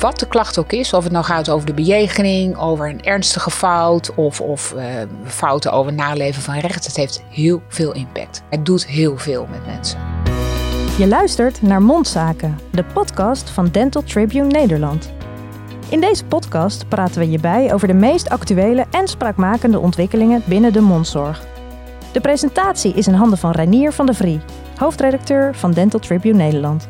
wat de klacht ook is, of het nou gaat over de bejegening, over een ernstige fout of, of uh, fouten over naleven van recht, het heeft heel veel impact. Het doet heel veel met mensen. Je luistert naar Mondzaken, de podcast van Dental Tribune Nederland. In deze podcast praten we je bij over de meest actuele en spraakmakende ontwikkelingen binnen de mondzorg. De presentatie is in handen van Reinier van der Vrie, hoofdredacteur van Dental Tribune Nederland.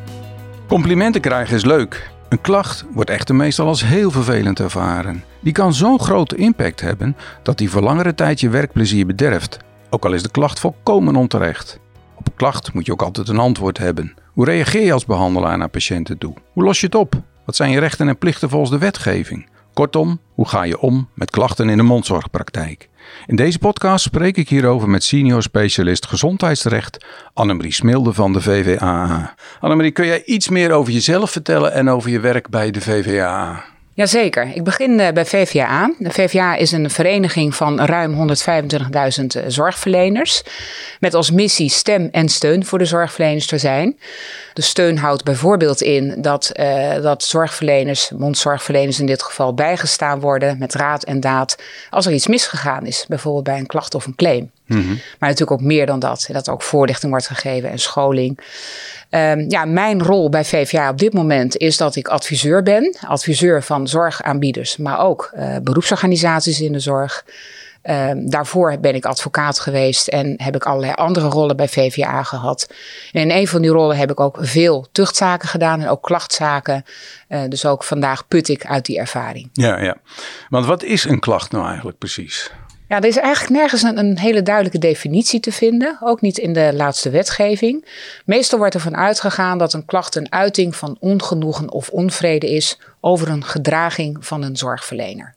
Complimenten krijgen is leuk. Een klacht wordt echter meestal als heel vervelend ervaren. Die kan zo'n grote impact hebben dat die voor langere tijd je werkplezier bederft, ook al is de klacht volkomen onterecht. Op een klacht moet je ook altijd een antwoord hebben. Hoe reageer je als behandelaar naar patiënten toe? Hoe los je het op? Wat zijn je rechten en plichten volgens de wetgeving? Kortom, hoe ga je om met klachten in de mondzorgpraktijk? In deze podcast spreek ik hierover met senior specialist gezondheidsrecht Annemarie Smilde van de VVAA. Annemarie, kun jij iets meer over jezelf vertellen en over je werk bij de VVAA? Jazeker. Ik begin eh, bij VVA. De VVA is een vereniging van ruim 125.000 eh, zorgverleners. Met als missie stem en steun voor de zorgverleners te zijn. De steun houdt bijvoorbeeld in dat, uh, dat zorgverleners, mondzorgverleners in dit geval, bijgestaan worden met raad en daad als er iets misgegaan is. Bijvoorbeeld bij een klacht of een claim. Mm -hmm. Maar natuurlijk ook meer dan dat. Dat er ook voorlichting wordt gegeven en scholing. Um, ja, mijn rol bij VVA op dit moment is dat ik adviseur ben. Adviseur van zorgaanbieders, maar ook uh, beroepsorganisaties in de zorg. Um, daarvoor ben ik advocaat geweest en heb ik allerlei andere rollen bij VVA gehad. En in een van die rollen heb ik ook veel tuchtzaken gedaan en ook klachtzaken. Uh, dus ook vandaag put ik uit die ervaring. Ja, ja. Want wat is een klacht nou eigenlijk precies? Ja, er is eigenlijk nergens een, hele duidelijke definitie te vinden, ook niet in de laatste wetgeving. Meestal wordt ervan uitgegaan dat een klacht een uiting van ongenoegen of onvrede is over een gedraging van een zorgverlener.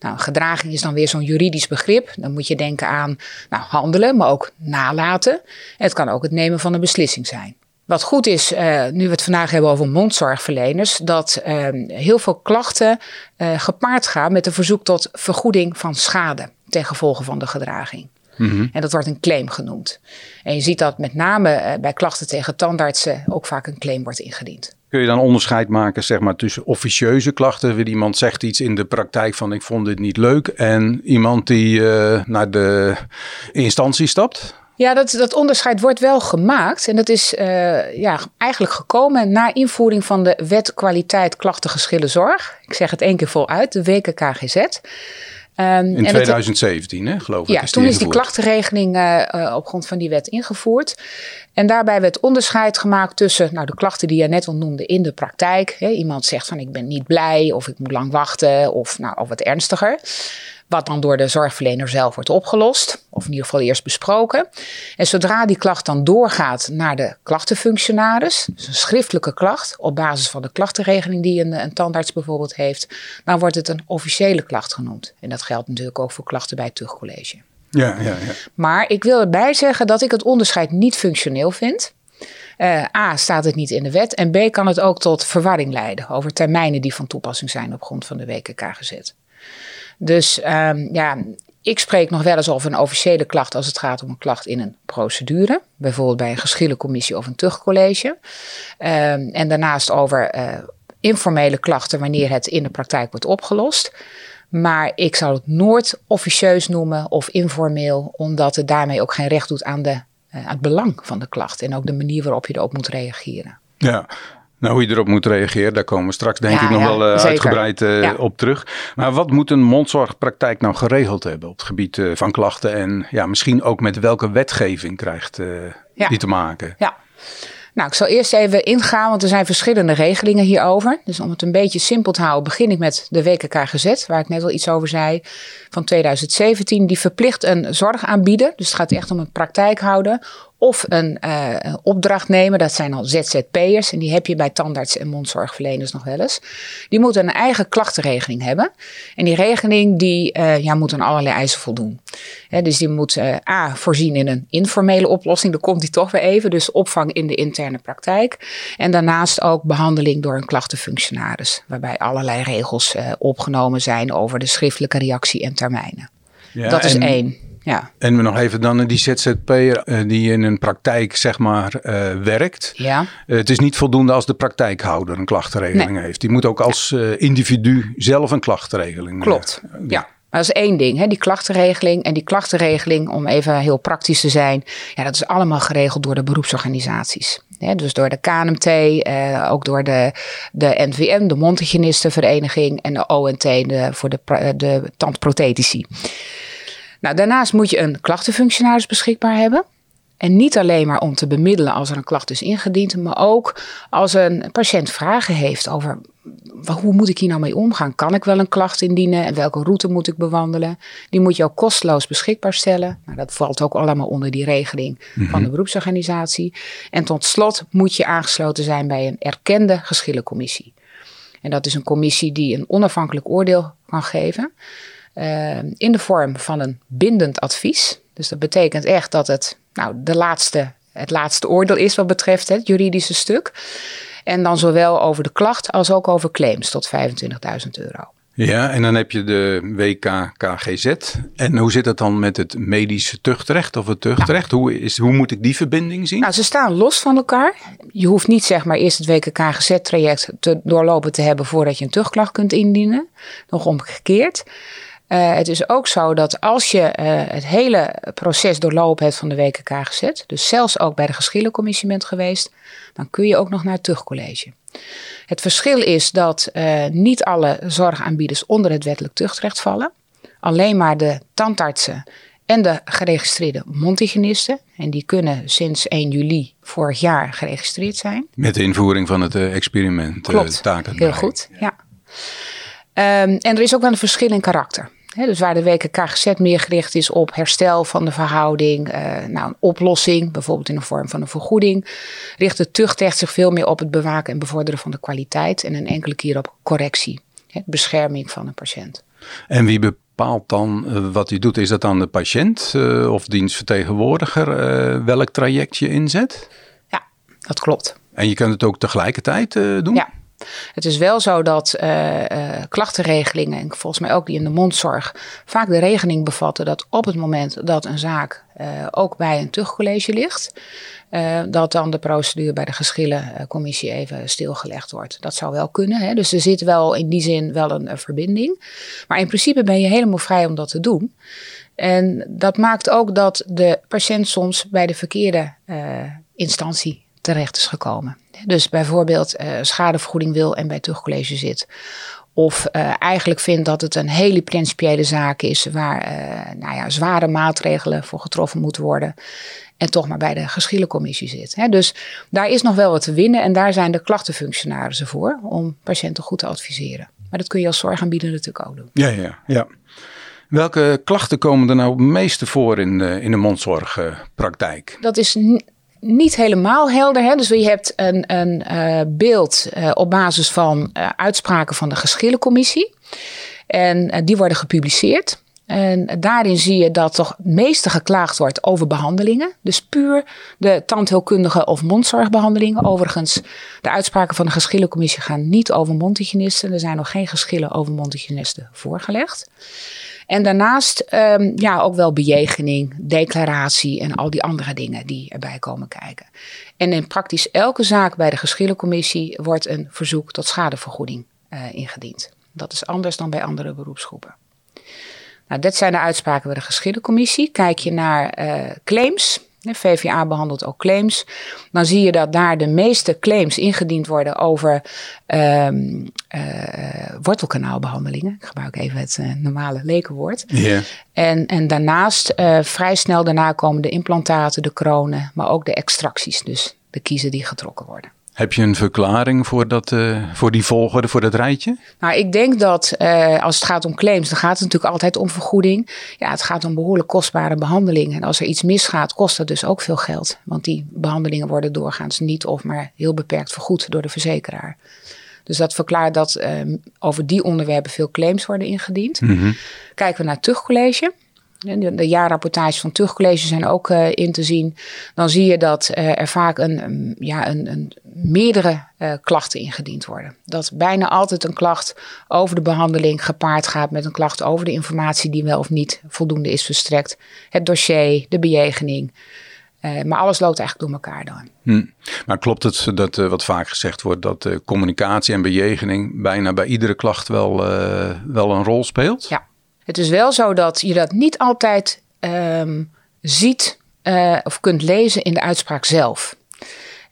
Nou, gedraging is dan weer zo'n juridisch begrip. Dan moet je denken aan nou, handelen, maar ook nalaten. Het kan ook het nemen van een beslissing zijn. Wat goed is, uh, nu we het vandaag hebben over mondzorgverleners, dat uh, heel veel klachten uh, gepaard gaan met een verzoek tot vergoeding van schade ten gevolge van de gedraging. Mm-hmm. En dat wordt een claim genoemd. En je ziet dat met name bij klachten tegen tandartsen ook vaak een claim wordt ingediend. Kun je dan onderscheid maken zeg maar, tussen officieuze klachten, waar iemand zegt iets in de praktijk van ik vond dit niet leuk, en iemand die naar de instantie stapt? Ja, dat, dat onderscheid wordt wel gemaakt. En dat is uh, ja, eigenlijk gekomen na invoering van de Wet Kwaliteit Klachtengeschillen Zorg. Ik zeg het één keer voluit, de WKKGZ. Um, in 2017, hè, geloof ik. Ja, is toen is die klachtenregeling uh, uh, op grond van die wet ingevoerd. En daarbij werd onderscheid gemaakt tussen nou, de klachten die je net al noemde in de praktijk. Hè, iemand zegt van ik ben niet blij of ik moet lang wachten of, nou, of wat ernstiger. Wat dan door de zorgverlener zelf wordt opgelost, of in ieder geval eerst besproken. En zodra die klacht dan doorgaat naar de klachtenfunctionaris, dus een schriftelijke klacht op basis van de klachtenregeling die een, een tandarts bijvoorbeeld heeft, dan wordt het een officiële klacht genoemd. En dat geldt natuurlijk ook voor klachten bij het tuchtcollege. Ja, ja, ja. Maar ik wil erbij zeggen dat ik het onderscheid niet functioneel vind. Uh, A, staat het niet in de wet. En B, kan het ook tot verwarring leiden over termijnen die van toepassing zijn op grond van de WKKGZ. Dus um, ja, ik spreek nog wel eens over een officiële klacht als het gaat om een klacht in een procedure. Bijvoorbeeld bij een geschillencommissie of een tuchtcollege. Um, en daarnaast over uh, informele klachten wanneer het in de praktijk wordt opgelost. Maar ik zou het nooit officieus noemen of informeel, omdat het daarmee ook geen recht doet aan, de, uh, aan het belang van de klacht en ook de manier waarop je erop moet reageren. Ja, nou, hoe je erop moet reageren, daar komen we straks denk ja, ik nog ja, wel uh, uitgebreid uh, ja. op terug. Maar wat moet een mondzorgpraktijk nou geregeld hebben op het gebied uh, van klachten? En ja, misschien ook met welke wetgeving krijgt die te maken? Ja. Nou, ik zal eerst even ingaan, want er zijn verschillende regelingen hierover. Dus om het een beetje simpel te houden, begin ik met de WKKGZ, waar ik net al iets over zei, van 2017. Die verplicht een zorgaanbieder, dus het gaat echt om een praktijkhouder, of een, uh, opdrachtnemer, dat zijn al ZZP'ers. En die heb je bij tandarts en mondzorgverleners nog wel eens. Die moeten een eigen klachtenregeling hebben. En die regeling die, uh, ja, moet aan allerlei eisen voldoen. He, dus die moet uh, A, voorzien in een informele oplossing. Dan komt die toch weer even. Dus opvang in de interne praktijk. En daarnaast ook behandeling door een klachtenfunctionaris. Waarbij allerlei regels opgenomen zijn over de schriftelijke reactie en termijnen. Ja, dat is en... één. Ja. En we nog even dan die ZZP'er uh, die in een praktijk zeg maar uh, werkt. Ja. Uh, het is niet voldoende als de praktijkhouder een klachtenregeling Nee. heeft. Die moet ook als individu zelf een klachtenregeling Klopt. ja. Maar dat is één ding, hè? die klachtenregeling. En die klachtenregeling, om even heel praktisch te zijn, ja, dat is allemaal geregeld door de beroepsorganisaties. Hè? Dus door de KNMT, eh, ook door de, de NVM, de Mondhygiënistenvereniging en de ONT de, voor de, de tandprothetici. Nou, daarnaast moet je een klachtenfunctionaris beschikbaar hebben. En niet alleen maar om te bemiddelen als er een klacht is ingediend, maar ook als een patiënt vragen heeft over hoe moet ik hier nou mee omgaan? Kan ik wel een klacht indienen en welke route moet ik bewandelen? Die moet je ook kosteloos beschikbaar stellen. Nou, dat valt ook allemaal onder die regeling mm -hmm. van de beroepsorganisatie. En tot slot moet je aangesloten zijn bij een erkende geschillencommissie. En dat is een commissie die een onafhankelijk oordeel kan geven uh, in de vorm van een bindend advies. Dus dat betekent echt dat het nou, de laatste, het laatste oordeel is wat betreft het juridische stuk. En dan zowel over de klacht als ook over claims tot 25.000 euro. Ja, en dan heb je de WKKGZ. En hoe zit het dan met het medische tuchtrecht of het tuchtrecht? Hoe, is, hoe moet ik die verbinding zien? Nou, ze staan los van elkaar. Je hoeft niet zeg maar eerst het WKKGZ-traject te doorlopen te hebben voordat je een tuchtklacht kunt indienen. Nog omgekeerd. Uh, het is ook zo dat als je uh, het hele proces doorlopen hebt van de WKKGZ, dus zelfs ook bij de geschillencommissie bent geweest, dan kun je ook nog naar het tuchtcollege. Het verschil is dat uh, niet alle zorgaanbieders onder het wettelijk tuchtrecht vallen. Alleen maar de tandartsen en de geregistreerde mondhygiënisten. En die kunnen sinds 1 juli vorig jaar geregistreerd zijn. Met de invoering van het experiment. Klopt, heel goed, ja. Um, en er is ook wel een verschil in karakter. He, dus waar de WKKGZ meer gericht is op herstel van de verhouding, uh, nou, een oplossing, bijvoorbeeld in de vorm van een vergoeding, richt de tuchtrecht zich veel meer op het bewaken en bevorderen van de kwaliteit en een enkele keer op correctie, he, bescherming van een patiënt. En wie bepaalt dan uh, wat u doet? Is dat dan de patiënt uh, of dienstvertegenwoordiger welk traject je inzet? Ja, dat klopt. En je kunt het ook tegelijkertijd doen? Ja. Het is wel zo dat uh, uh, klachtenregelingen, en volgens mij ook die in de mondzorg, vaak de regeling bevatten dat op het moment dat een zaak uh, ook bij een tuchtcollege ligt, dat dan de procedure bij de geschillencommissie even stilgelegd wordt. Dat zou wel kunnen. Hè? Dus er zit wel in die zin wel een, verbinding. Maar in principe ben je helemaal vrij om dat te doen. En dat maakt ook dat de patiënt soms bij de verkeerde instantie terecht is gekomen. Dus bijvoorbeeld uh, schadevergoeding wil en bij tuchtcollege zit. Of uh, eigenlijk vindt dat het een hele principiële zaak is waar uh, nou ja, zware maatregelen voor getroffen moeten worden. En toch maar bij de geschillencommissie zit. Hè. Dus daar is nog wel wat te winnen. En daar zijn de klachtenfunctionarissen voor om patiënten goed te adviseren. Maar dat kun je als zorgaanbieder natuurlijk ook doen. Ja, ja, ja. Welke klachten komen er nou het meeste voor in de, in de mondzorgpraktijk? Dat is niet helemaal helder. Hè? Dus je hebt een, een uh, beeld uh, op basis van uh, uitspraken van de geschillencommissie. En die worden gepubliceerd. En daarin zie je dat toch het meeste geklaagd wordt over behandelingen. Dus puur de tandheelkundige of mondzorgbehandelingen. Overigens, de uitspraken van de geschillencommissie gaan niet over mondhygiënisten. Er zijn nog geen geschillen over mondhygiënisten voorgelegd. En daarnaast um, ja, ook wel bejegening, declaratie en al die andere dingen die erbij komen kijken. En in praktisch elke zaak bij de geschillencommissie wordt een verzoek tot schadevergoeding uh, ingediend. Dat is anders dan bij andere beroepsgroepen. Nou, dit zijn de uitspraken bij de geschillencommissie. Kijk je naar uh, claims. De VVA behandelt ook claims. Dan zie je dat daar de meeste claims ingediend worden over um, uh, wortelkanaalbehandelingen. Ik gebruik even het uh, normale lekenwoord. Yeah. En, en daarnaast uh, vrij snel daarna komen de implantaten, de kronen, maar ook de extracties. Dus de kiezen die getrokken worden. Heb je een verklaring voor, dat, uh, voor die volgorde, voor dat rijtje? Nou, ik denk dat uh, als het gaat om claims, dan gaat het natuurlijk altijd om vergoeding. Ja, het gaat om behoorlijk kostbare behandelingen. En als er iets misgaat, kost dat dus ook veel geld. Want die behandelingen worden doorgaans niet of maar heel beperkt vergoed door de verzekeraar. Dus dat verklaart dat uh, over die onderwerpen veel claims worden ingediend. Mm -hmm. Kijken we naar het tuchtcollege. De, de jaarrapportages van Tuchtcollege zijn ook uh, in te zien. Dan zie je dat uh, er vaak een, ja, een, een meerdere uh, klachten ingediend worden. Dat bijna altijd een klacht over de behandeling gepaard gaat met een klacht over de informatie die wel of niet voldoende is verstrekt. Het dossier, de bejegening. maar alles loopt eigenlijk door elkaar dan. Hm. Maar klopt het dat wat vaak gezegd wordt dat communicatie en bejegening bijna bij iedere klacht wel, wel een rol speelt? Ja. Het is wel zo dat je dat niet altijd um, ziet uh, of kunt lezen in de uitspraak zelf.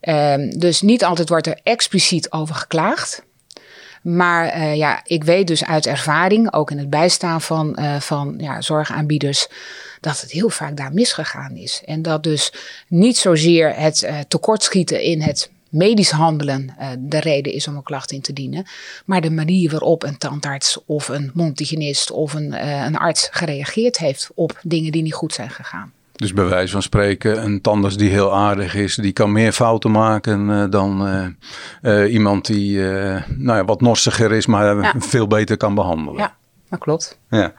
Um, dus niet altijd wordt er expliciet over geklaagd. Maar uh, ja, ik weet dus uit ervaring, ook in het bijstaan van, uh, van ja, zorgaanbieders, dat het heel vaak daar misgegaan is. En dat dus niet zozeer het tekortschieten in het medisch handelen uh, de reden is om een klacht in te dienen. Maar de manier waarop een tandarts of een mondhygiënist of een, uh, een arts gereageerd heeft op dingen die niet goed zijn gegaan. Dus bij wijze van spreken, een tandarts die heel aardig is, die kan meer fouten maken uh, dan iemand die nou ja, wat norsiger is, maar ja. veel beter kan behandelen. Ja, dat klopt. Ja.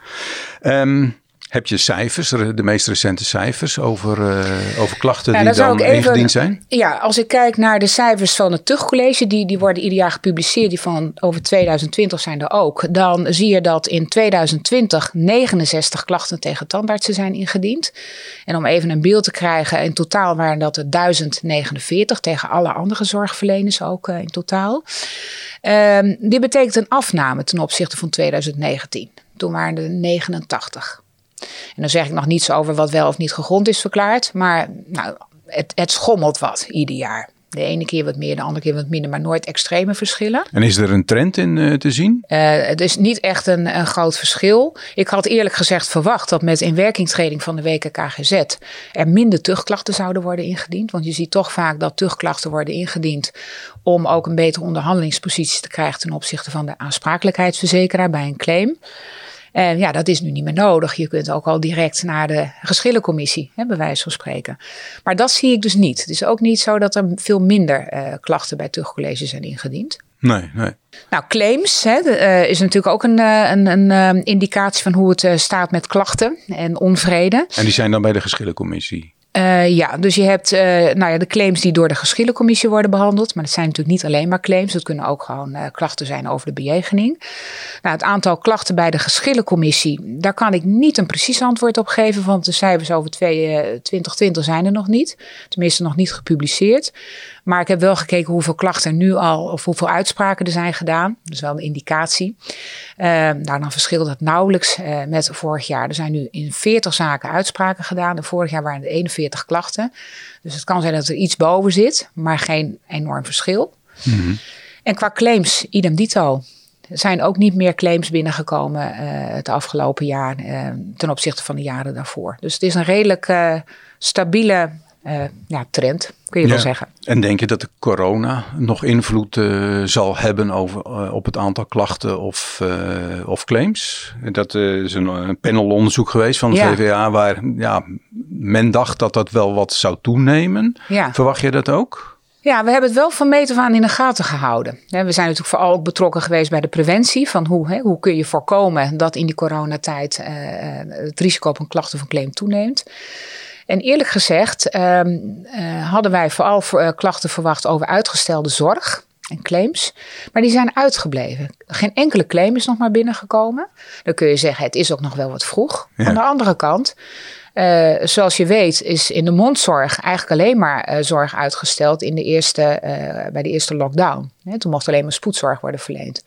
Um, heb je cijfers, de meest recente cijfers over, uh, over klachten ja, die dan even, ingediend zijn? Ja, als ik kijk naar de cijfers van het Tuchtcollege, die, die worden ieder jaar gepubliceerd, die van over 2020 zijn er ook. Dan zie je dat in 2020 69 klachten tegen tandartsen zijn ingediend. En om even een beeld te krijgen, in totaal waren dat er 1049 tegen alle andere zorgverleners ook uh, in totaal. Um, dit betekent een afname ten opzichte van 2019. Toen waren er 89. En dan zeg ik nog niets over wat wel of niet gegrond is verklaard. Maar nou, het, het schommelt wat ieder jaar. De ene keer wat meer, de andere keer wat minder, maar nooit extreme verschillen. En is er een trend in uh, te zien? Uh, het is niet echt een, een, groot verschil. Ik had eerlijk gezegd verwacht dat met inwerkingtreding van de WKKGZ er minder tuchtklachten zouden worden ingediend. Want je ziet toch vaak dat tuchtklachten worden ingediend om ook een betere onderhandelingspositie te krijgen ten opzichte van de aansprakelijkheidsverzekeraar bij een claim. En ja, dat is nu niet meer nodig. Je kunt ook al direct naar de geschillencommissie, hè, bij wijze van spreken. Maar dat zie ik dus niet. Het is ook niet zo dat er veel minder uh, klachten bij tuchtcollege zijn ingediend. Nee, nee. Nou, claims hè, uh, is natuurlijk ook een, uh, een, een indicatie van hoe het staat met klachten en onvrede. En die zijn dan bij de geschillencommissie? Uh, ja, dus je hebt uh, nou ja, de claims die door de geschillencommissie worden behandeld. Maar dat zijn natuurlijk niet alleen maar claims. Dat kunnen ook gewoon uh, klachten zijn over de bejegening. Nou, het aantal klachten bij de geschillencommissie, daar kan ik niet een precies antwoord op geven. Want de cijfers over 2020 zijn er nog niet. Tenminste, nog niet gepubliceerd. Maar ik heb wel gekeken hoeveel klachten er nu al, of hoeveel uitspraken er zijn gedaan. Is wel een indicatie. Uh, nou, dan verschilt dat nauwelijks uh, met vorig jaar. Er zijn nu in 40 zaken uitspraken gedaan. En vorig jaar waren er 41 klachten. Dus het kan zijn dat er iets boven zit, maar geen enorm verschil. Mm -hmm. En qua claims, idem dito. Er zijn ook niet meer claims binnengekomen uh, het afgelopen jaar ten opzichte van de jaren daarvoor. Dus het is een redelijk stabiele uh, ja, trend, kun je ja. wel zeggen. En denk je dat de corona nog invloed uh, zal hebben over, uh, op het aantal klachten of, of claims? Dat is een, een panelonderzoek geweest van de ja. VVA waar ja, men dacht dat dat wel wat zou toenemen. Ja. Verwacht je dat ook? Ja, we hebben het wel van meet af aan in de gaten gehouden. We zijn natuurlijk vooral ook betrokken geweest bij de preventie. Van hoe, hè, hoe kun je voorkomen dat in die coronatijd het risico op een klacht of een claim toeneemt. En eerlijk gezegd um, uh, hadden wij vooral voor, uh, klachten verwacht over uitgestelde zorg en claims. Maar die zijn uitgebleven. Geen enkele claim is nog maar binnengekomen. Dan kun je zeggen, het is ook nog wel wat vroeg. Ja. Aan de andere kant, uh, zoals je weet, is in de mondzorg eigenlijk alleen maar uh, zorg uitgesteld in de eerste, uh, bij de eerste lockdown. He, toen mocht alleen maar spoedzorg worden verleend.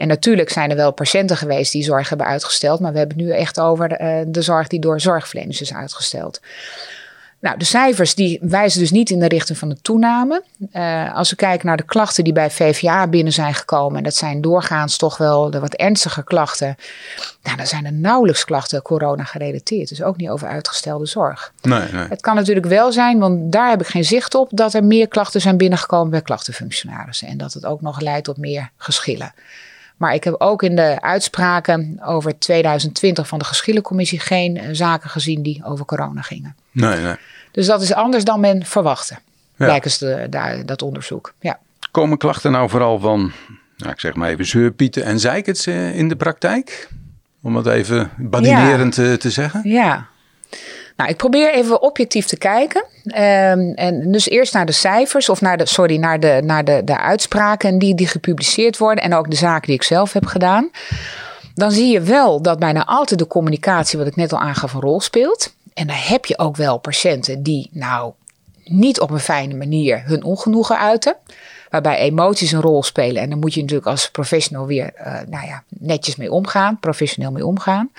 En natuurlijk zijn er wel patiënten geweest die zorg hebben uitgesteld, maar we hebben het nu echt over de, de zorg die door zorgverleners is uitgesteld. Nou, de cijfers die wijzen dus niet in de richting van de toename. Uh, als we kijken naar de klachten die bij VVA binnen zijn gekomen, en dat zijn doorgaans toch wel de wat ernstige klachten. Nou, dan zijn er nauwelijks klachten corona gerelateerd. Dus ook niet over uitgestelde zorg. Nee, nee. Het kan natuurlijk wel zijn, want daar heb ik geen zicht op, dat er meer klachten zijn binnengekomen bij klachtenfunctionarissen. En dat het ook nog leidt tot meer geschillen. Maar ik heb ook in de uitspraken over 2020 van de geschillencommissie geen uh, zaken gezien die over corona gingen. Nee, nee. Dus dat is anders dan men verwachtte, ja. blijkens de, de, dat onderzoek. Ja. Komen klachten nou vooral van, nou, ik zeg maar even zeurpieten en zeikets uh, in de praktijk? Om het even badinerend te, te zeggen. Ja. Nou, ik probeer even objectief te kijken. Ehm, en dus eerst naar de cijfers, of naar de, sorry, naar de, naar de, de uitspraken die, die gepubliceerd worden. En ook de zaken die ik zelf heb gedaan. Dan zie je wel dat bijna altijd de communicatie, wat ik net al aangaf, een rol speelt. En daar heb je ook wel patiënten die, nou, niet op een fijne manier hun ongenoegen uiten waarbij emoties een rol spelen. En daar moet je natuurlijk als professional weer uh, nou ja, netjes mee omgaan, professioneel mee omgaan.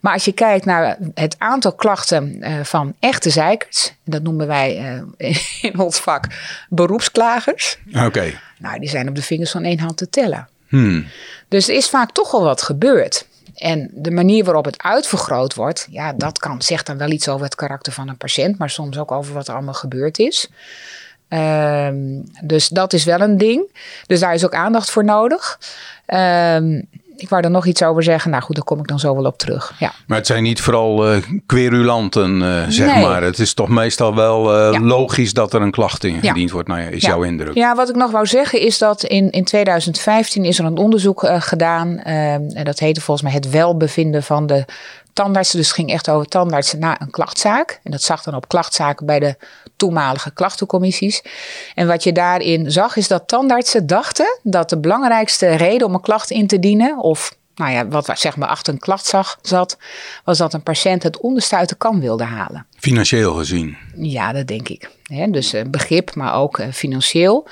Maar als je kijkt naar het aantal klachten uh, van echte zeikers, dat noemen wij uh, in ons vak beroepsklagers. Oké. Nou, die zijn op de vingers van één hand te tellen. Hmm. Dus er is vaak toch wel wat gebeurd. En de manier waarop het uitvergroot wordt, ja, dat kan, zegt dan wel iets over het karakter van een patiënt, maar soms ook over wat er allemaal gebeurd is. Um, dus dat is wel een ding. Dus daar is ook aandacht voor nodig. Um, ik wou er nog iets over zeggen. Nou goed, daar kom ik dan zo wel op terug. Ja. Maar het zijn niet vooral uh, querulanten, uh, zeg nee. maar. Het is toch meestal wel uh, ja. logisch dat er een klacht ingediend ja. wordt. Nou ja, is jouw indruk? Ja, wat ik nog wou zeggen is dat in, in 2015 is er een onderzoek gedaan. en dat heette volgens mij het welbevinden van de tandartsen. Dus het ging echt over tandartsen na een klachtzaak. En dat zag dan op klachtzaken bij de toenmalige klachtencommissies. En wat je daarin zag is dat tandartsen dachten dat de belangrijkste reden om een klacht in te dienen, of nou ja, wat zeg maar achter een klacht zag, zat, was dat een patiënt het onderste uit de kan wilde halen. Financieel gezien? Ja, dat denk ik. dus begrip, maar ook financieel.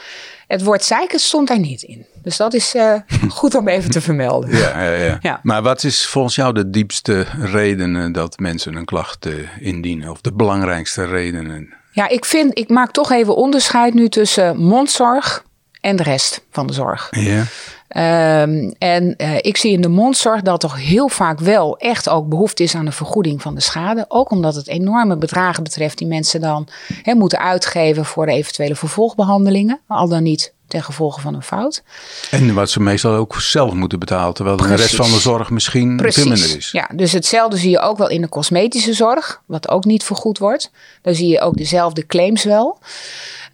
Het woord zeiken stond daar niet in. Dus dat is uh, goed om even te vermelden. Ja, ja, ja, ja, Maar wat is volgens jou de diepste redenen dat mensen een klacht indienen? Of de belangrijkste redenen? Ja, ik vind, ik maak toch even onderscheid nu tussen mondzorg en de rest van de zorg. Ja. Um, en uh, ik zie in de mondzorg dat toch heel vaak wel echt ook behoefte is aan de vergoeding van de schade. Ook omdat het enorme bedragen betreft die mensen dan he, moeten uitgeven voor de eventuele vervolgbehandelingen. Al dan niet ten gevolge van een fout. En wat ze meestal ook zelf moeten betalen, terwijl Precies. de rest van de zorg misschien Precies. veel minder is. Ja, dus hetzelfde zie je ook wel in de cosmetische zorg, wat ook niet vergoed wordt. Daar zie je ook dezelfde claims wel.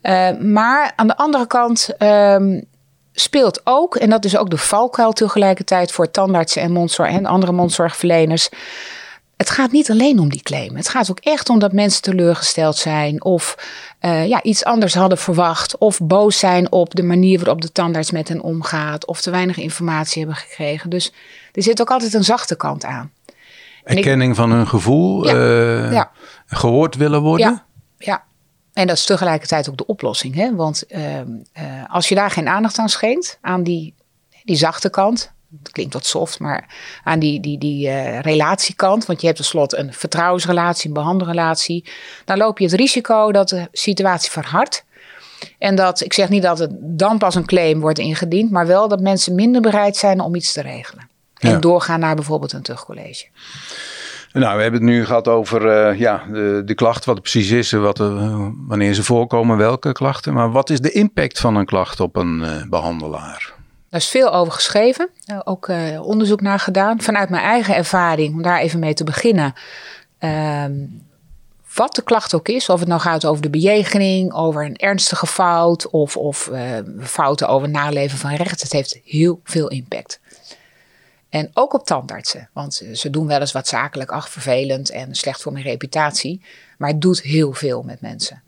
Uh, maar aan de andere kant um, speelt ook, en dat is ook de valkuil tegelijkertijd voor tandartsen en mondzorg en andere mondzorgverleners. Het gaat niet alleen om die claim. Het gaat ook echt om dat mensen teleurgesteld zijn of uh, ja, iets anders hadden verwacht. Of boos zijn op de manier waarop de tandarts met hen omgaat. Of te weinig informatie hebben gekregen. Dus er zit ook altijd een zachte kant aan. Erkenning ik, van hun gevoel, ja, uh, ja. gehoord willen worden. Ja, ja, en dat is tegelijkertijd ook de oplossing. Hè? Want uh, als je daar geen aandacht aan schenkt, aan die, die zachte kant, het klinkt wat soft, maar aan die, die, die uh, relatiekant. Want je hebt tenslotte een vertrouwensrelatie, een behandelrelatie. Dan loop je het risico dat de situatie verhardt. En dat, ik zeg niet dat het dan pas een claim wordt ingediend, maar wel dat mensen minder bereid zijn om iets te regelen. En ja. doorgaan naar bijvoorbeeld een terugcollege. Nou, we hebben het nu gehad over uh, ja, de, de klacht, wat het precies is, wat er, wanneer ze voorkomen, welke klachten. Maar wat is de impact van een klacht op een behandelaar? Daar is veel over geschreven, ook uh, onderzoek naar gedaan. Vanuit mijn eigen ervaring, om daar even mee te beginnen. Ehm, wat de klacht ook is, of het nou gaat over de bejegening, over een ernstige fout of, of uh, fouten over naleven van recht, het heeft heel veel impact. En ook op tandartsen, want ze doen wel eens wat zakelijk, ach vervelend en slecht voor mijn reputatie, maar het doet heel veel met mensen.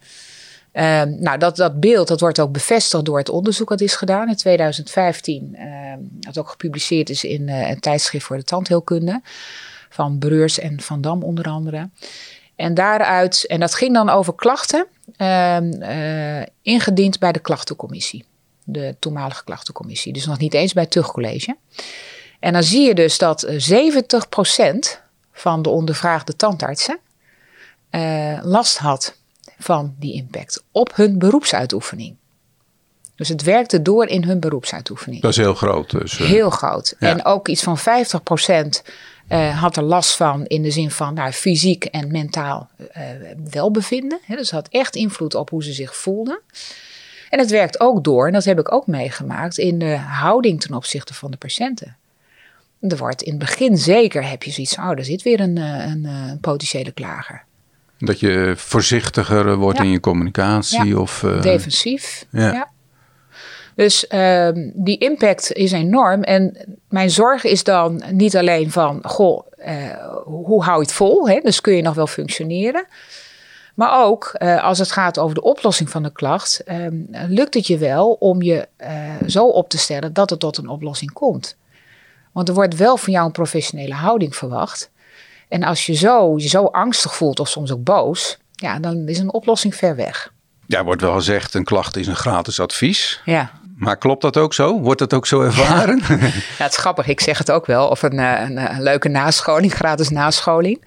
Um, nou, dat, dat beeld dat wordt ook bevestigd door het onderzoek dat is gedaan in 2015. Um, dat ook gepubliceerd is in uh, een tijdschrift voor de tandheelkunde. Van Breurs en Van Dam onder andere. En daaruit, en dat ging dan over klachten, um, uh, ingediend bij de klachtencommissie. De toenmalige klachtencommissie. Dus nog niet eens bij het terugcollege. En dan zie je dus dat 70% van de ondervraagde tandartsen last had van die impact op hun beroepsuitoefening. Dus het werkte door in hun beroepsuitoefening. Dat is heel groot. Dus, uh, heel groot. Ja. En ook iets van 50% uh, had er last van in de zin van nou, fysiek en mentaal uh, welbevinden. He, dus had echt invloed op hoe ze zich voelden. En het werkt ook door, en dat heb ik ook meegemaakt, in de houding ten opzichte van de patiënten. Er wordt in het begin zeker, heb je zoiets, oh, er zit weer een, een, een potentiële klager. Dat je voorzichtiger wordt ja. in je communicatie? Ja. Of, uh, Defensief, ja. ja. Dus uh, die impact is enorm. En mijn zorg is dan niet alleen van, goh, uh, hoe hou je het vol? Hè? Dus kun je nog wel functioneren. Maar ook uh, als het gaat over de oplossing van de klacht, um, lukt het je wel om je uh, zo op te stellen dat het tot een oplossing komt. Want er wordt wel van jou een professionele houding verwacht. En als je zo, je zo angstig voelt of soms ook boos, ja, dan is een oplossing ver weg. Ja, wordt wel gezegd, een klacht is een gratis advies. Ja. Maar klopt dat ook zo? Wordt dat ook zo ervaren? Ja, ja het is grappig. Ik zeg het ook wel. Of een, een, een leuke nascholing, gratis nascholing.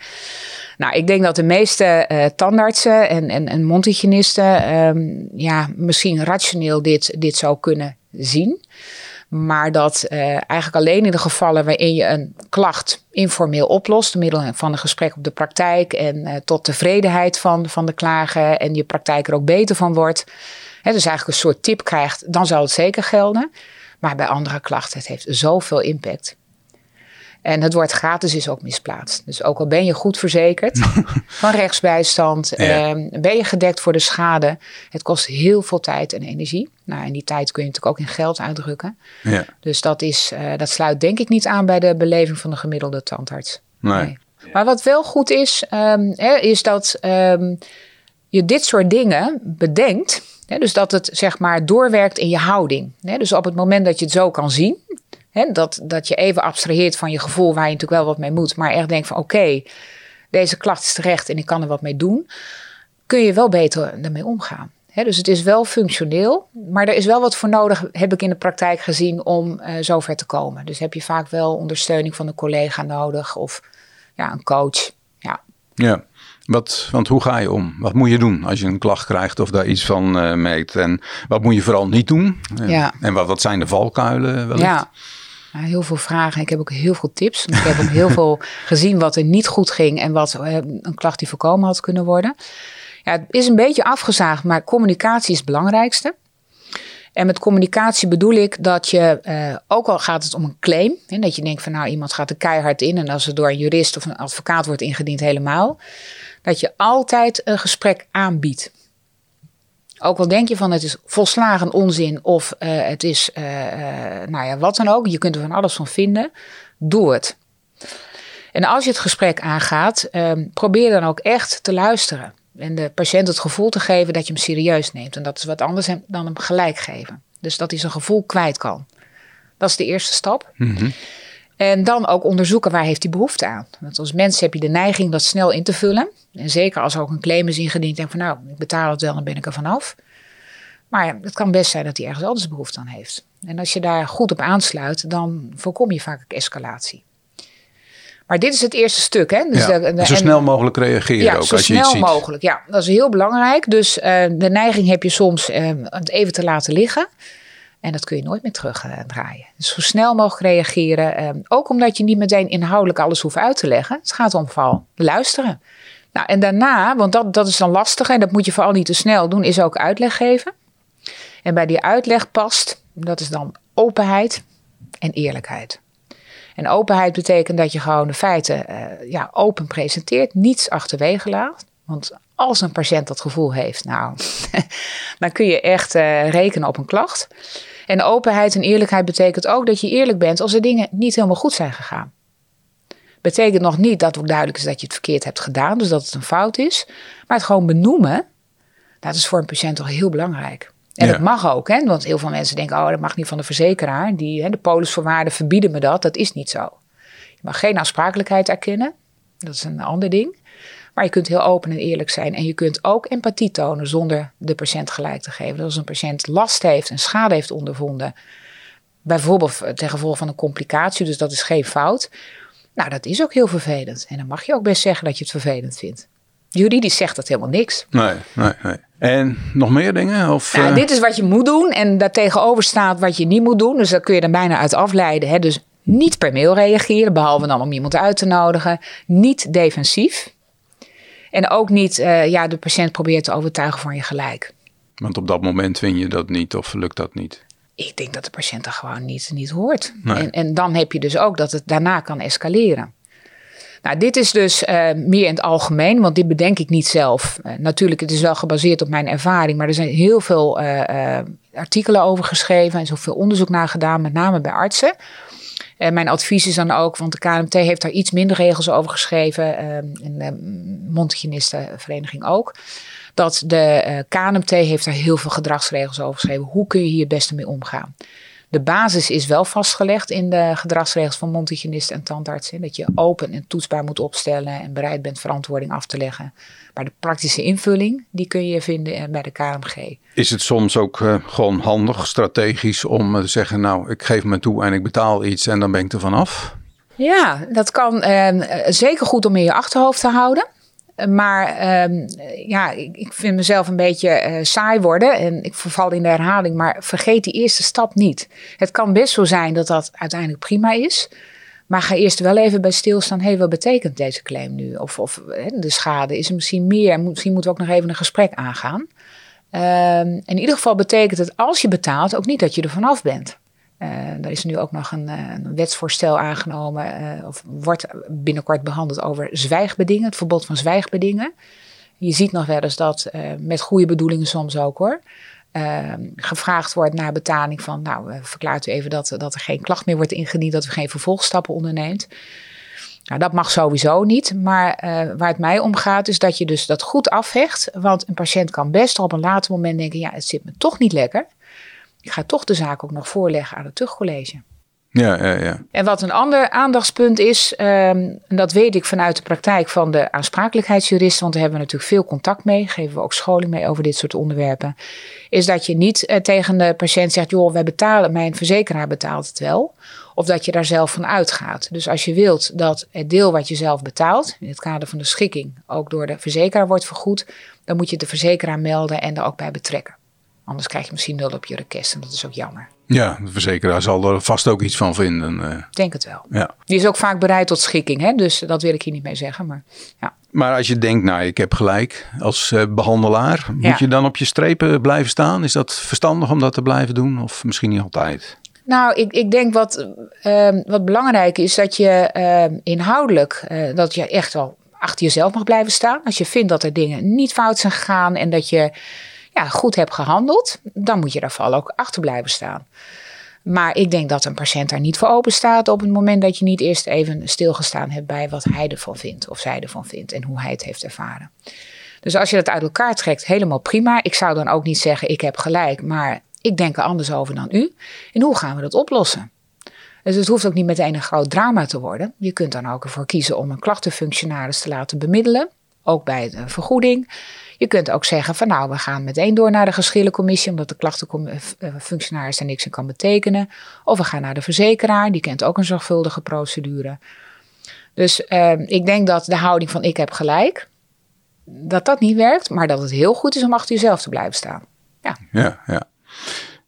Nou, ik denk dat de meeste uh, tandartsen en, en, en mondhygiënisten um, ja, misschien rationeel dit, dit zou kunnen zien. Maar dat uh, eigenlijk alleen in de gevallen waarin je een klacht informeel oplost, door middel van een gesprek op de praktijk en uh, tot tevredenheid van, van de klager en je praktijk er ook beter van wordt, hè, dus eigenlijk een soort tip krijgt, dan zou het zeker gelden. Maar bij andere klachten, het heeft zoveel impact. En het woord gratis is ook misplaatst. Dus ook al ben je goed verzekerd van rechtsbijstand, ja. eh, ben je gedekt voor de schade. Het kost heel veel tijd en energie. Nou, en die tijd kun je natuurlijk ook in geld uitdrukken. Ja. Dus dat, is, uh, dat sluit denk ik niet aan bij de beleving van de gemiddelde tandarts. Nee. nee. Maar wat wel goed is, um, hè, is dat um, je dit soort dingen bedenkt. Hè, dus dat het zeg maar doorwerkt in je houding. Hè, dus op het moment dat je het zo kan zien, He, dat, dat je even abstraheert van je gevoel waar je natuurlijk wel wat mee moet. Maar echt denkt van oké, okay, deze klacht is terecht en ik kan er wat mee doen. Kun je wel beter ermee omgaan. He, dus het is wel functioneel. Maar er is wel wat voor nodig, heb ik in de praktijk gezien, om uh, zover te komen. Dus heb je vaak wel ondersteuning van een collega nodig of ja, een coach. Ja. ja. Wat, want hoe ga je om? Wat moet je doen als je een klacht krijgt of daar iets van uh, merkt? En wat moet je vooral niet doen? Ja. En wat, wat zijn de valkuilen wellicht? Ja. Ja, heel veel vragen. Ik heb ook heel veel tips. Ik heb ook heel veel gezien wat er niet goed ging en wat uh, een klacht die voorkomen had kunnen worden. Ja, het is een beetje afgezaagd, maar communicatie is het belangrijkste. En met communicatie bedoel ik dat je, uh, ook al gaat het om een claim, hè, dat je denkt van nou iemand gaat er keihard in en als het door een jurist of een advocaat wordt ingediend helemaal, dat je altijd een gesprek aanbiedt. Ook al denk je van het is volslagen onzin of uh, het is, uh, uh, nou ja, wat dan ook. Je kunt er van alles van vinden. Doe het. En als je het gesprek aangaat, um, probeer dan ook echt te luisteren. En de patiënt het gevoel te geven dat je hem serieus neemt. En dat is wat anders dan hem gelijk geven. Dus dat hij zijn gevoel kwijt kan. Dat is de eerste stap. Mm. En dan ook onderzoeken waar heeft hij behoefte aan. Want als mens heb je de neiging dat snel in te vullen. En zeker als er ook een claim is ingediend. Denk van nou, ik betaal het wel, dan ben ik er vanaf. Maar ja, het kan best zijn dat hij ergens anders behoefte aan heeft. En als je daar goed op aansluit, dan voorkom je vaak escalatie. Maar dit is het eerste stuk. Hè? Dus ja, de, de, zo snel mogelijk reageren ja, ook. zo als je snel iets ziet. mogelijk. Ja, dat is heel belangrijk. Dus uh, de neiging heb je soms uh, het even te laten liggen. En dat kun je nooit meer terugdraaien. Dus zo snel mogelijk reageren. Um, ook omdat je niet meteen inhoudelijk alles hoeft uit te leggen. Het gaat om vooral luisteren. Nou, en daarna, want dat, dat is dan lastig en dat moet je vooral niet te snel doen, is ook uitleg geven. En bij die uitleg past, dat is dan openheid en eerlijkheid. En openheid betekent dat je gewoon de feiten uh, ja, open presenteert, niets achterwege laat. Want als een patiënt dat gevoel heeft, nou, dan kun je echt uh, rekenen op een klacht. En openheid en eerlijkheid betekent ook dat je eerlijk bent als er dingen niet helemaal goed zijn gegaan. Betekent nog niet dat ook duidelijk is dat je het verkeerd hebt gedaan, dus dat het een fout is. Maar het gewoon benoemen, dat is voor een patiënt toch heel belangrijk. En Ja. dat mag ook, hè? want heel veel mensen denken: oh, dat mag niet van de verzekeraar. Die, hè, de polisvoorwaarden verbieden me dat. Dat is niet zo. Je mag geen aansprakelijkheid erkennen. Dat is een ander ding. Maar je kunt heel open en eerlijk zijn. En je kunt ook empathie tonen zonder de patiënt gelijk te geven. Dus als een patiënt last heeft en schade heeft ondervonden. Bijvoorbeeld ten gevolge van een complicatie, dus dat is geen fout. Nou, dat is ook heel vervelend. En dan mag je ook best zeggen dat je het vervelend vindt. Juridisch zegt dat helemaal niks. Nee, nee, nee. En nog meer dingen? Of, Ja, eh, dit is wat je moet doen en daartegenover staat wat je niet moet doen. Dus daar kun je er bijna uit afleiden. Hè? Dus niet per mail reageren, behalve dan om iemand uit te nodigen. Niet defensief. En ook niet uh, ja, de patiënt proberen te overtuigen van je gelijk. Want op dat moment vind je dat niet of lukt dat niet. Ik denk dat de patiënt dat gewoon niet, niet hoort. Nee. En, en dan heb je dus ook dat het daarna kan escaleren. Nou, dit is dus uh, meer in het algemeen, want dit bedenk ik niet zelf. Uh, natuurlijk, het is wel gebaseerd op mijn ervaring, maar er zijn heel veel uh, artikelen over geschreven en zoveel onderzoek naar gedaan, met name bij artsen. En mijn advies is dan ook, want de KMT heeft daar iets minder regels over geschreven. en de Mondhygiënistenvereniging ook dat de uh, KNMT heeft daar heel veel gedragsregels over geschreven. Hoe kun je hier het beste mee omgaan? De basis is wel vastgelegd in de gedragsregels van mondhygiënisten en tandartsen. Dat je open en toetsbaar moet opstellen en bereid bent verantwoording af te leggen. Maar de praktische invulling, die kun je vinden eh, bij de KMG. Is het soms ook uh, gewoon handig, strategisch, om te zeggen, nou, ik geef me toe en ik betaal iets en dan ben ik er vanaf? Ja, dat kan uh, zeker goed om in je achterhoofd te houden. Maar um, ja, ik, vind mezelf een beetje uh, saai worden en ik verval in de herhaling. Maar vergeet die eerste stap niet. Het kan best zo zijn dat dat uiteindelijk prima is. Maar ga eerst wel even bij stilstaan. Hé, hey, wat betekent deze claim nu? Of, of de schade is er misschien meer. Misschien moeten we ook nog even een gesprek aangaan. Um, in ieder geval betekent het als je betaalt ook niet dat je er vanaf bent. Uh, er is nu ook nog een, eh, een wetsvoorstel aangenomen, uh, of wordt binnenkort behandeld over zwijgbedingen, het verbod van zwijgbedingen. Je ziet nog wel eens dat, met goede bedoelingen soms ook hoor, gevraagd wordt naar betaling van, nou, verklaart u even dat, dat er geen klacht meer wordt ingediend, dat u geen vervolgstappen onderneemt. Nou, dat mag sowieso niet, maar waar het mij om gaat is dat je dus dat goed afhecht, want een patiënt kan best op een later moment denken, ja, het zit me toch niet lekker ik ga toch de zaak ook nog voorleggen aan het tuchtcollege. Ja, ja, ja. En wat een ander aandachtspunt is, um, en dat weet ik vanuit de praktijk van de aansprakelijkheidsjuristen, want daar hebben we natuurlijk veel contact mee, geven we ook scholing mee over dit soort onderwerpen, is dat je niet uh, tegen de patiënt zegt, joh, wij betalen, mijn verzekeraar betaalt het wel, of dat je daar zelf van uitgaat. Dus als je wilt dat het deel wat je zelf betaalt, in het kader van de schikking, ook door de verzekeraar wordt vergoed, dan moet je de verzekeraar melden en er ook bij betrekken. Anders krijg je misschien nul op je request en dat is ook jammer. Ja, de verzekeraar zal er vast ook iets van vinden. Ik eh. denk het wel. Ja. Die is ook vaak bereid tot schikking, hè? dus dat wil ik hier niet mee zeggen. Maar, ja. maar als je denkt, nou ik heb gelijk als uh, behandelaar, moet je dan op je strepen blijven staan? Is dat verstandig om dat te blijven doen of misschien niet altijd? Nou, ik, ik denk wat, uh, wat belangrijk is dat je ehm, inhoudelijk, uh, dat je echt wel achter jezelf mag blijven staan. Als je vindt dat er dingen niet fout zijn gegaan en dat je ja, goed hebt gehandeld, dan moet je daar vooral ook achter blijven staan. Maar ik denk dat een patiënt daar niet voor open staat op het moment dat je niet eerst even stilgestaan hebt bij wat hij ervan vindt of zij ervan vindt en hoe hij het heeft ervaren. Dus als je dat uit elkaar trekt, helemaal prima. Ik zou dan ook niet zeggen ik heb gelijk, maar ik denk er anders over dan u. En hoe gaan we dat oplossen? Dus het hoeft ook niet meteen een groot drama te worden. Je kunt dan ook ervoor kiezen om een klachtenfunctionaris te laten bemiddelen, ook bij de vergoeding. Je kunt ook zeggen van nou, we gaan meteen door naar de geschillencommissie, omdat de klachtenfunctionaris er niks in kan betekenen. Of we gaan naar de verzekeraar, die kent ook een zorgvuldige procedure. Dus uh, ik denk dat de houding van ik heb gelijk, dat dat niet werkt, maar dat het heel goed is om achter jezelf te blijven staan. Ja, ja. ja.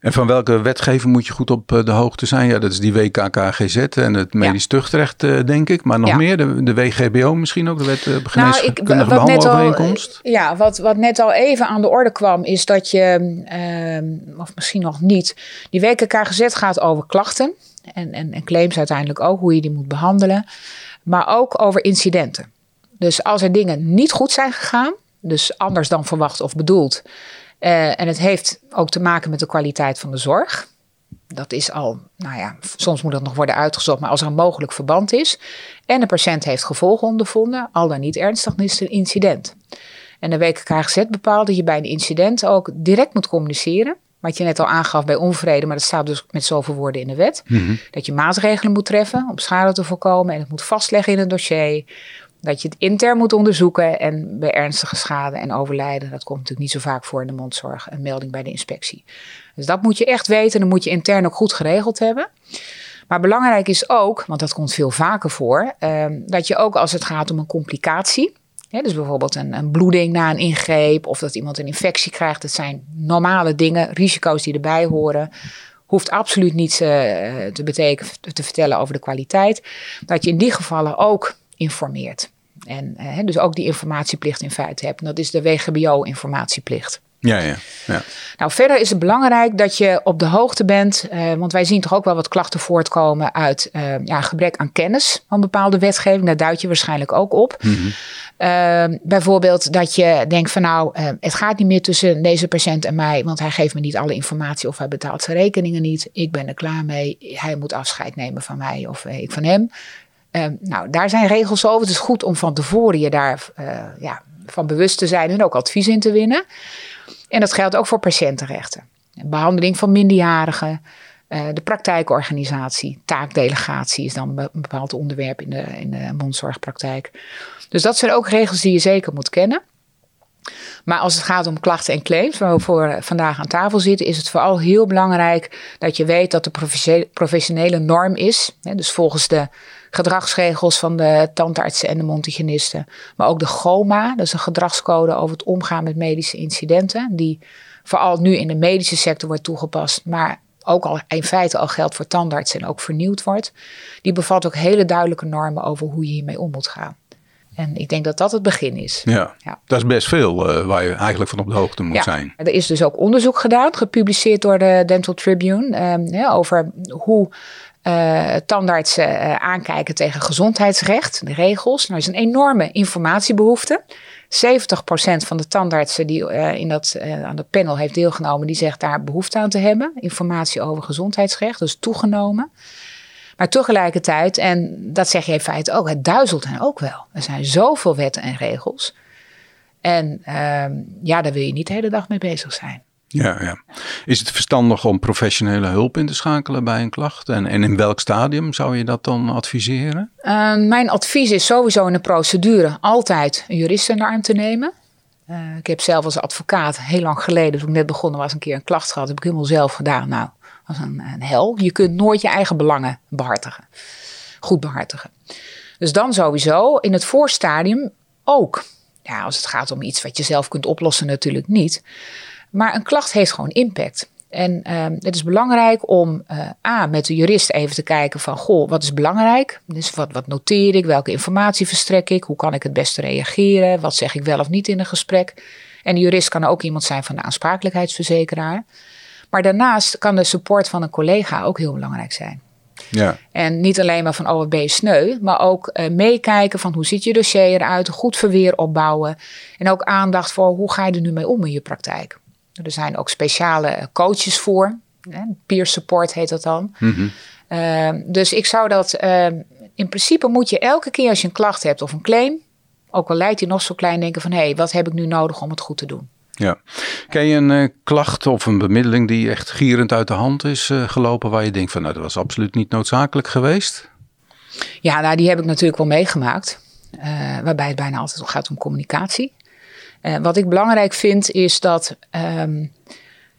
En van welke wetgeving moet je goed op eh, de hoogte zijn? Ja, dat is die WKKGZ en het medisch ja. tuchtrecht, eh, denk ik. Maar nog ja. meer, de, de WGBO misschien ook, de wet uh, geneeskundige nou, behandelovereenkomst? Ja, wat, wat net al even aan de orde kwam, is dat je, uh, of misschien nog niet, die WKKGZ gaat over klachten. En, en, en claims uiteindelijk ook, hoe je die moet behandelen. Maar ook over incidenten. Dus als er dingen niet goed zijn gegaan, dus anders dan verwacht of bedoeld uh, en het heeft ook te maken met de kwaliteit van de zorg. Dat is al, nou ja, soms moet dat nog worden uitgezocht, maar als er een mogelijk verband is en de patiënt heeft gevolgen ondervonden, al dan niet ernstig, dan is het een incident. En de WKKGZ bepaalt dat je bij een incident ook direct moet communiceren. Wat je net al aangaf bij onvrede, maar dat staat dus met zoveel woorden in de wet. Mm -hmm. Dat je maatregelen moet treffen om schade te voorkomen en het moet vastleggen in het dossier. Dat je het intern moet onderzoeken en bij ernstige schade en overlijden, dat komt natuurlijk niet zo vaak voor in de mondzorg, een melding bij de inspectie. Dus dat moet je echt weten, dan moet je intern ook goed geregeld hebben. Maar belangrijk is ook, want dat komt veel vaker voor, eh, dat je ook als het gaat om een complicatie, dus bijvoorbeeld een, een, bloeding na een ingreep of dat iemand een infectie krijgt, dat zijn normale dingen, risico's die erbij horen. Hoeft absoluut niets uh, te betekenen, te vertellen over de kwaliteit. Dat je in die gevallen ook informeert. En uh, dus ook die informatieplicht in feite hebt. En dat is de WGBO-informatieplicht. Ja, ja. ja. Nou, verder is het belangrijk dat je op de hoogte bent, uh, want wij zien toch ook wel wat klachten voortkomen uit uh, ja, gebrek aan kennis van bepaalde wetgeving. Daar duid je waarschijnlijk ook op. Mm -hmm. uh, bijvoorbeeld dat je denkt van nou, het gaat niet meer tussen deze patiënt en mij, want hij geeft me niet alle informatie of hij betaalt zijn rekeningen niet. Ik ben er klaar mee. Hij moet afscheid nemen van mij of ik van hem. Nou, daar zijn regels over. Het is goed om van tevoren je daar ja, van bewust te zijn en ook advies in te winnen. En dat geldt ook voor patiëntenrechten. Behandeling van minderjarigen, uh, de praktijkorganisatie, taakdelegatie is dan een bepaald onderwerp in de, in de mondzorgpraktijk. Dus dat zijn ook regels die je zeker moet kennen. Maar als het gaat om klachten en claims, waar we voor vandaag aan tafel zitten, is het vooral heel belangrijk dat je weet dat de professionele norm is. Dus volgens de gedragsregels van de tandartsen en de mondhygiënisten. Maar ook de GOMA, dat is een gedragscode over het omgaan met medische incidenten. Die vooral nu in de medische sector wordt toegepast, maar ook al in feite al geldt voor tandartsen en ook vernieuwd wordt. Die bevat ook hele duidelijke normen over hoe je hiermee om moet gaan. En ik denk dat dat het begin is. Ja, ja. dat is best veel uh, waar je eigenlijk van op de hoogte moet ja. zijn. Er is dus ook onderzoek gedaan, gepubliceerd door de Dental Tribune, um, ja, over hoe uh, tandartsen uh, aankijken tegen gezondheidsrecht, de regels. Nou is een enorme informatiebehoefte. 70% van de tandartsen die uh, in dat, aan het panel heeft deelgenomen, die zegt daar behoefte aan te hebben. Informatie over gezondheidsrecht, dus toegenomen. Maar tegelijkertijd, en dat zeg je in feite ook, het duizelt hen ook wel. Er zijn zoveel wetten en regels. En ehm, ja, daar wil je niet de hele dag mee bezig zijn. Ja, ja. Is het verstandig om professionele hulp in te schakelen bij een klacht? En, en in welk stadium zou je dat dan adviseren? Uh, mijn advies is sowieso in de procedure altijd een jurist in de arm te nemen. Uh, ik heb zelf als advocaat heel lang geleden, toen ik net begonnen was, een keer een klacht gehad. heb ik helemaal zelf gedaan. Nou, was een, een hel. Je kunt nooit je eigen belangen behartigen. Goed behartigen. Dus dan sowieso in het voorstadium ook. Ja, als het gaat om iets wat je zelf kunt oplossen, natuurlijk niet. Maar een klacht heeft gewoon impact. En uh, het is belangrijk om uh, A, met de jurist even te kijken van, goh, wat is belangrijk? Dus wat, wat noteer ik? Welke informatie verstrek ik? Hoe kan ik het beste reageren? Wat zeg ik wel of niet in een gesprek? En de jurist kan ook iemand zijn van de aansprakelijkheidsverzekeraar. Maar daarnaast kan de support van een collega ook heel belangrijk zijn. Ja. En niet alleen maar van, oh, wat ben je sneu, maar ook uh, meekijken van hoe ziet je dossier eruit, goed verweer opbouwen. En ook aandacht voor hoe ga je er nu mee om in je praktijk. Er zijn ook speciale coaches voor. Peer support heet dat dan. Mm -hmm. uh, dus ik zou dat. Uh, in principe moet je elke keer als je een klacht hebt of een claim. Ook al lijkt hij nog zo klein, denken van hé, hey, wat heb ik nu nodig om het goed te doen? Ja. Ken je een uh, klacht of een bemiddeling die echt gierend uit de hand is uh, gelopen, waar je denkt van nou, dat was absoluut niet noodzakelijk geweest? Ja, nou, die heb ik natuurlijk wel meegemaakt. Waarbij het bijna altijd gaat om communicatie. Uh, wat ik belangrijk vind is dat um,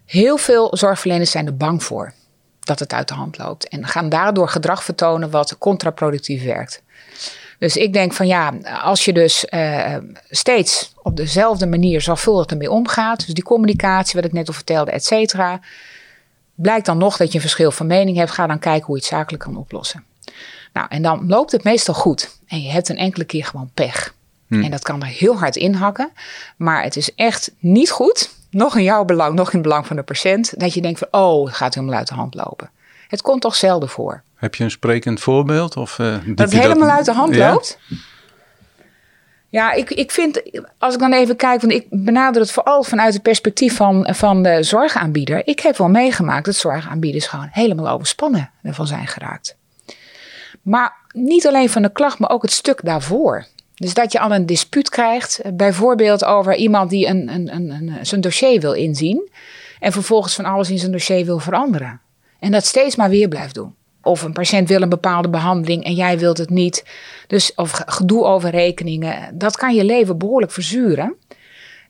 heel veel zorgverleners zijn er bang voor dat het uit de hand loopt. En gaan daardoor gedrag vertonen wat contraproductief werkt. Dus ik denk van ja, als je dus uh, steeds op dezelfde manier zorgvuldig ermee omgaat, dus die communicatie, wat ik net al vertelde, et cetera, blijkt dan nog dat je een verschil van mening hebt, ga dan kijken hoe je het zakelijk kan oplossen. Nou, en dan loopt het meestal goed. En je hebt een enkele keer gewoon pech. Hmm. En dat kan er heel hard inhakken. Maar het is echt niet goed, nog in jouw belang, nog in het belang van de patiënt, dat je denkt van, oh, het gaat helemaal uit de hand lopen. Het komt toch zelden voor. Heb je een sprekend voorbeeld? Of, uh, dat het helemaal dat... uit de hand ja? loopt? Ja, ik, ik vind, als ik dan even kijk, want ik benader het vooral vanuit het perspectief van, van de zorgaanbieder. Ik heb wel meegemaakt dat zorgaanbieders gewoon helemaal overspannen ervan zijn geraakt. Maar niet alleen van de klacht, maar ook het stuk daarvoor. Dus dat je al een dispuut krijgt, bijvoorbeeld over iemand die een, een, een, een, zijn dossier wil inzien. En vervolgens van alles in zijn dossier wil veranderen. En dat steeds maar weer blijft doen. Of een patiënt wil een bepaalde behandeling en jij wilt het niet. Dus, of gedoe over rekeningen. Dat kan je leven behoorlijk verzuren.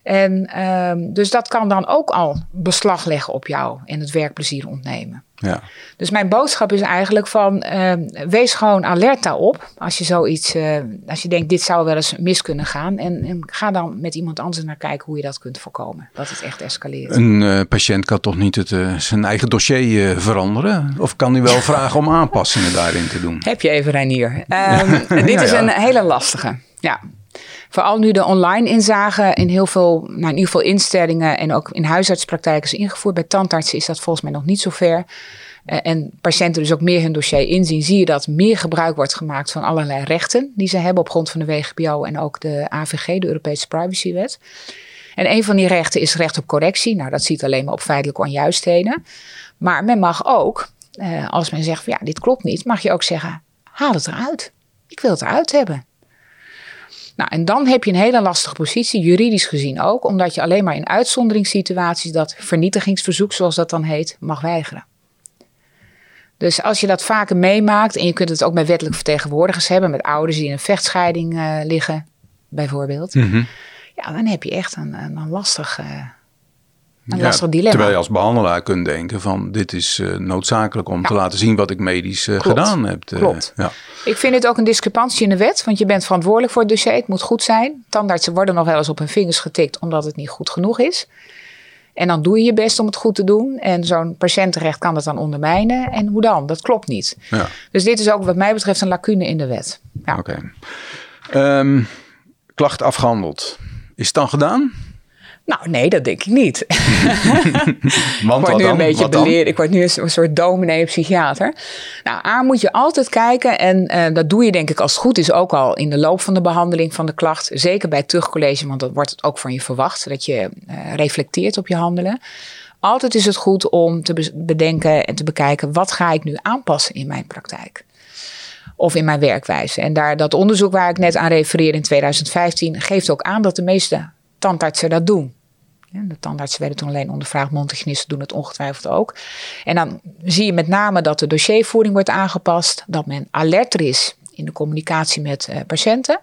En um, dus dat kan dan ook al beslag leggen op jou en het werkplezier ontnemen. Ja. Dus mijn boodschap is eigenlijk van uh, wees gewoon alert daarop. Als je zoiets, uh, als je denkt dit zou wel eens mis kunnen gaan. En, en, ga dan met iemand anders naar kijken hoe je dat kunt voorkomen. Dat het echt escaleert. Een uh, patiënt kan toch niet het, zijn eigen dossier veranderen? Of kan hij wel vragen om aanpassingen daarin te doen? Heb je even Reinier. Um, dit ja, is een hele lastige. Ja. Vooral nu de online inzage in heel veel, nou in ieder geval instellingen en ook in huisartspraktijken is ingevoerd. Bij tandartsen is dat volgens mij nog niet zo ver. Uh, en patiënten dus ook meer hun dossier inzien, zie je dat meer gebruik wordt gemaakt van allerlei rechten die ze hebben op grond van de WGBO en ook de AVG, de Europese Privacywet. En een van die rechten is recht op correctie. Nou, dat ziet alleen maar op feitelijke onjuistheden. Maar men mag ook, uh, als men zegt, ja, dit klopt niet, mag je ook zeggen, haal het eruit. Ik wil het eruit hebben. Nou, en dan heb je een hele lastige positie, juridisch gezien ook, omdat je alleen maar in uitzonderingssituaties dat vernietigingsverzoek, zoals dat dan heet, mag weigeren. Dus als je dat vaker meemaakt, en je kunt het ook met wettelijke vertegenwoordigers hebben, met ouders die in een vechtscheiding uh, liggen, bijvoorbeeld, mm ja, dan heb je echt een, een lastig, uh, een lastig dilemma. Terwijl je als behandelaar kunt denken van dit is uh, noodzakelijk om te laten zien wat ik medisch gedaan heb. Klopt. Ja. Ik vind het ook een discrepantie in de wet, want je bent verantwoordelijk voor het dossier. Het moet goed zijn. Tandartsen worden nog wel eens op hun vingers getikt omdat het niet goed genoeg is. En dan doe je je best om het goed te doen. En zo'n patiëntenrecht kan dat dan ondermijnen. En hoe dan? Dat klopt niet. Ja. Dus dit is ook wat mij betreft een lacune in de wet. Ja. Oké. Okay. Um, ehm, klacht afgehandeld. Is het dan gedaan? Nou, nee, dat denk ik niet. Want ik word nu een beetje beleerd. Ik word nu een soort dominee psychiater. Nou, A moet je altijd kijken. En uh, dat doe je denk ik als het goed is ook al in de loop van de behandeling van de klacht. Zeker bij het terugcollege, want dat wordt het ook van je verwacht. Dat je uh, reflecteert op je handelen. Altijd is het goed om te bedenken en te bekijken. Wat ga ik nu aanpassen in mijn praktijk? of in mijn werkwijze. En daar, dat onderzoek waar ik net aan refereerde in 2015 geeft ook aan dat de meeste tandartsen dat doen. De tandartsen werden toen alleen ondervraagd, mondhygiënisten doen het ongetwijfeld ook. En dan zie je met name dat de dossiervoering wordt aangepast, dat men alerter is in de communicatie met uh, patiënten.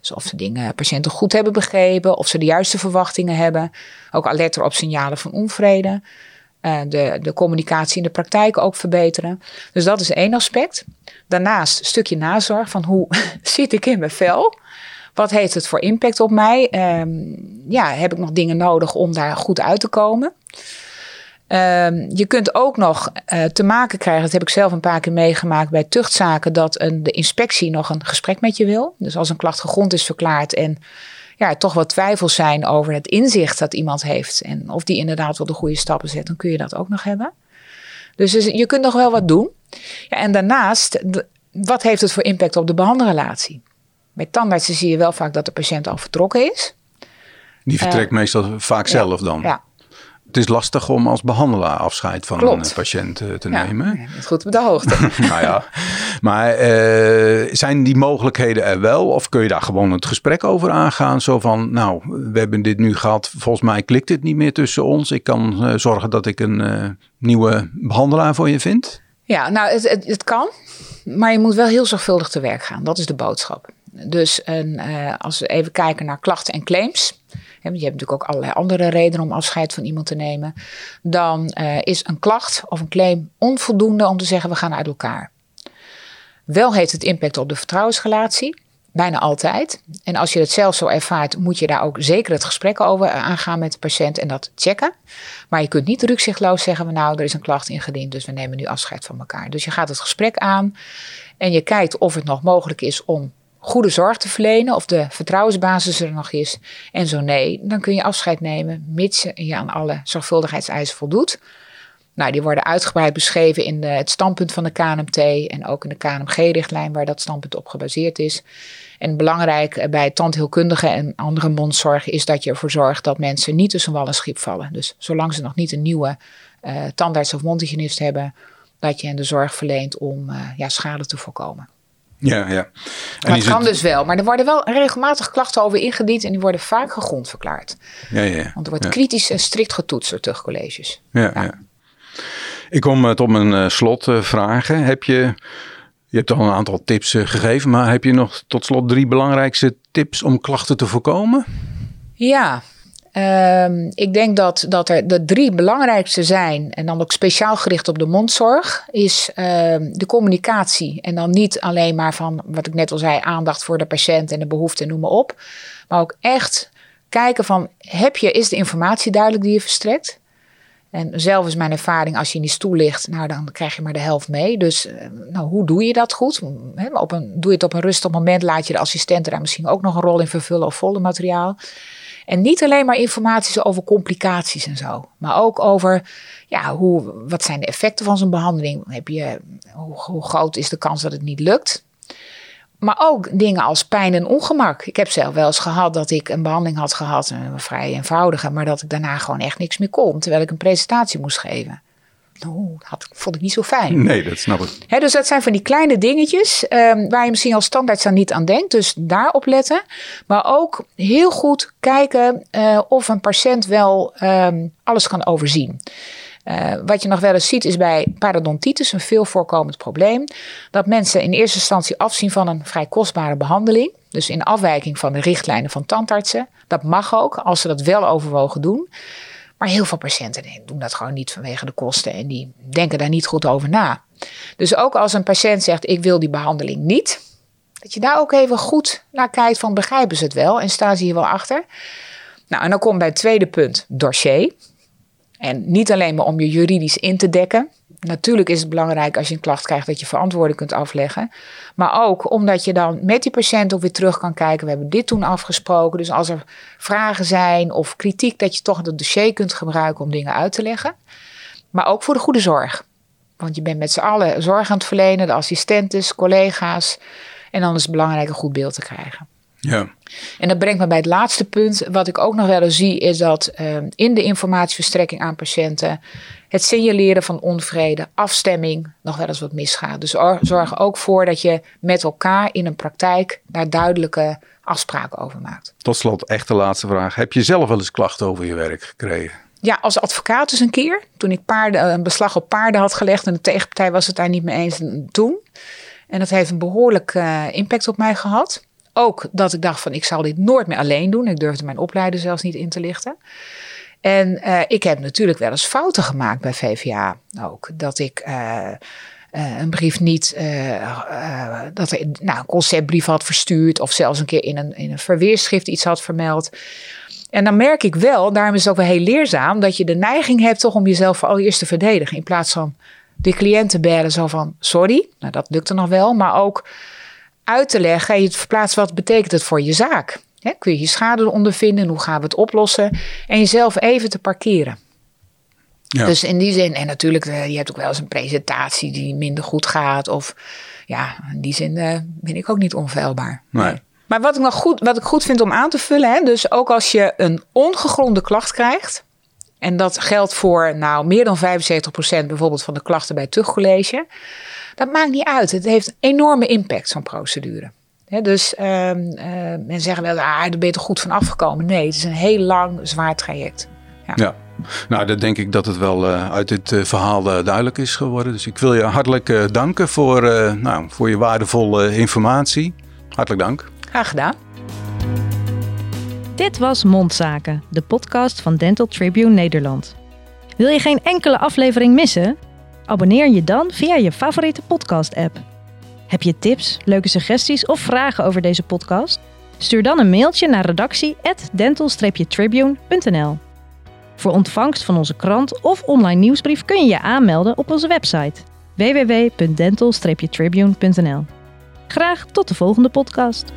Dus of ze dingen patiënten goed hebben begrepen, of ze de juiste verwachtingen hebben. Ook alerter op signalen van onvrede. Uh, de, de communicatie in de praktijk ook verbeteren. Dus dat is één aspect. Daarnaast een stukje nazorg van hoe zit ik in mijn vel? Wat heeft het voor impact op mij? Um, ja, heb ik nog dingen nodig om daar goed uit te komen? Um, je kunt ook nog uh, te maken krijgen, dat heb ik zelf een paar keer meegemaakt bij tuchtzaken, dat een, de inspectie nog een gesprek met je wil. Dus als een klacht gegrond is verklaard en ja, toch wat twijfels zijn over het inzicht dat iemand heeft en of die inderdaad wel de goede stappen zet, dan kun je dat ook nog hebben. Dus, dus je kunt nog wel wat doen. Ja, en daarnaast, wat heeft het voor impact op de behandelrelatie? Bij tandartsen zie je wel vaak dat de patiënt al vertrokken is. Die vertrekt uh, meestal vaak ja, zelf dan. Ja. Het is lastig om als behandelaar afscheid van Klopt. een patiënt uh, te ja, nemen. Ja, goed op de hoogte. nou ja, maar uh, zijn die mogelijkheden er wel? Of kun je daar gewoon het gesprek over aangaan? Zo van, nou, we hebben dit nu gehad. Volgens mij klikt het niet meer tussen ons. Ik kan zorgen dat ik een nieuwe behandelaar voor je vind. Ja, nou, het, het, het kan. Maar je moet wel heel zorgvuldig te werk gaan. Dat is de boodschap. Dus en, uh, als we even kijken naar klachten en claims. je hebt natuurlijk ook allerlei andere redenen om afscheid van iemand te nemen. Dan uh, is een klacht of een claim onvoldoende om te zeggen we gaan uit elkaar. Wel heeft het impact op de vertrouwensrelatie. Bijna altijd. En als je het zelf zo ervaart, moet je daar ook zeker het gesprek over aangaan met de patiënt en dat checken. Maar je kunt niet rukzichtloos zeggen, nou, er is een klacht ingediend, dus we nemen nu afscheid van elkaar. Dus je gaat het gesprek aan en je kijkt of het nog mogelijk is om goede zorg te verlenen, of de vertrouwensbasis er nog is. En zo nee, dan kun je afscheid nemen, mits je aan alle zorgvuldigheidseisen voldoet. Nou, die worden uitgebreid beschreven in de, het standpunt van de KNMT en ook in de KNMG-richtlijn waar dat standpunt op gebaseerd is. En belangrijk bij tandheelkundigen en andere mondzorg is dat je ervoor zorgt dat mensen niet tussen wal en schip vallen. Dus zolang ze nog niet een nieuwe uh, tandarts of mondhygiënist hebben, dat je hen de zorg verleent om ja, schade te voorkomen. Ja, ja. En dat kan het... dus wel. Maar er worden wel regelmatig klachten over ingediend en die worden vaak gegrond verklaard. Ja, ja. Want er wordt ja. kritisch en strikt getoetst door terugcolleges. Ja, ja. ja. Ik kom het op mijn uh, slot uh, vragen. Heb je, je hebt al een aantal tips uh, gegeven, maar heb je nog tot slot drie belangrijkste tips om klachten te voorkomen? Ja, Um, ik denk dat, dat er de drie belangrijkste zijn, en dan ook speciaal gericht op de mondzorg, is um, de communicatie. En dan niet alleen maar van, wat ik net al zei, aandacht voor de patiënt en de behoeften, noem maar op. Maar ook echt kijken van, heb je, is de informatie duidelijk die je verstrekt? En zelf is mijn ervaring, als je in die stoel ligt, nou dan krijg je maar de helft mee. Dus eh, nou, hoe doe je dat goed? op een, doe je het op een rustig moment, laat je de assistenten daar misschien ook nog een rol in vervullen of materiaal. En niet alleen maar informatie over complicaties en zo, maar ook over ja, hoe, wat zijn de effecten van zo'n behandeling? Heb je, hoe, hoe groot is de kans dat het niet lukt? Maar ook dingen als pijn en ongemak. Ik heb zelf wel eens gehad dat ik een behandeling had gehad, een vrij eenvoudige, maar dat ik daarna gewoon echt niks meer kon, terwijl ik een presentatie moest geven. Nou, dat vond ik niet zo fijn. Nee, dat snap ik. dus dat zijn van die kleine dingetjes um, waar je misschien als standaard aan niet aan denkt. Dus daarop letten. Maar ook heel goed kijken uh, of een patiënt wel um, alles kan overzien. Uh, wat je nog wel eens ziet is bij parodontitis, een veel voorkomend probleem, dat mensen in eerste instantie afzien van een vrij kostbare behandeling. Dus in afwijking van de richtlijnen van tandartsen. Dat mag ook, als ze dat wel overwogen doen. Maar heel veel patiënten doen dat gewoon niet vanwege de kosten en die denken daar niet goed over na. Dus ook als een patiënt zegt: Ik wil die behandeling niet, dat je daar ook even goed naar kijkt: van begrijpen ze het wel en staan ze hier wel achter? Nou, en dan komt bij het tweede punt: dossier. En niet alleen maar om je juridisch in te dekken. Natuurlijk is het belangrijk als je een klacht krijgt dat je verantwoording kunt afleggen. Maar ook omdat je dan met die patiënt ook weer terug kan kijken. We hebben dit toen afgesproken. Dus als er vragen zijn of kritiek, dat je toch het dossier kunt gebruiken om dingen uit te leggen. Maar ook voor de goede zorg. Want je bent met z'n allen zorg aan het verlenen, de assistentes, collega's. En dan is het belangrijk een goed beeld te krijgen. Ja. En dat brengt me bij het laatste punt. Wat ik ook nog wel eens zie, is dat ehm, in de informatieverstrekking aan patiënten het signaleren van onvrede, afstemming nog wel eens wat misgaat. Dus zorg ook voor dat je met elkaar in een praktijk daar duidelijke afspraken over maakt. Tot slot, echt de laatste vraag. Heb je zelf wel eens klachten over je werk gekregen? Ja, als advocaat dus een keer. Toen ik paarden, een beslag op paarden had gelegd en de tegenpartij was het daar niet mee eens toen. En dat heeft een behoorlijk uh, impact op mij gehad. Ook dat ik dacht van ik zal dit nooit meer alleen doen. Ik durfde mijn opleider zelfs niet in te lichten. En uh, ik heb natuurlijk wel eens fouten gemaakt bij VVA ook. Dat ik uh, uh, een brief niet, dat er nou, een conceptbrief had verstuurd. Of zelfs een keer in een, in een verweerschrift iets had vermeld. En dan merk ik wel, daarom is het ook wel heel leerzaam, dat je de neiging hebt toch om jezelf voor allereerst te verdedigen. In plaats van de cliënten bellen zo van sorry, nou dat lukt er nog wel, maar ook uit te leggen en je verplaatst wat betekent het voor je zaak. kun je je schade ondervinden, hoe gaan we het oplossen en jezelf even te parkeren. Ja. Dus in die zin, en natuurlijk, eh, je hebt ook wel eens een presentatie die minder goed gaat. Of ja, in die zin uh, ben ik ook niet onfeilbaar. Nee. Maar wat ik nog goed, wat ik goed vind om aan te vullen, hè, dus ook als je een ongegronde klacht krijgt, en dat geldt voor nou, meer dan 75% bijvoorbeeld van de klachten bij het tuchtcollege. Dat maakt niet uit. Het heeft een enorme impact, zo'n procedure. dus uh, men zeggen wel, ah, daar ben je toch goed van afgekomen. Nee, het is een heel lang, zwaar traject. Ja. ja. Nou, dan denk ik dat het wel uh, uit dit uh, verhaal duidelijk is geworden. Dus ik wil je hartelijk danken voor, nou, voor je waardevolle informatie. Hartelijk dank. Graag gedaan. Dit was Mondzaken, de podcast van Dental Tribune Nederland. Wil je geen enkele aflevering missen? Abonneer je dan via je favoriete podcast-app. Heb je tips, leuke suggesties of vragen over deze podcast? Stuur dan een mailtje naar redactie@dental-tribune.nl. Voor ontvangst van onze krant of online nieuwsbrief kun je je aanmelden op onze website www.dental-tribune.nl. Graag tot de volgende podcast.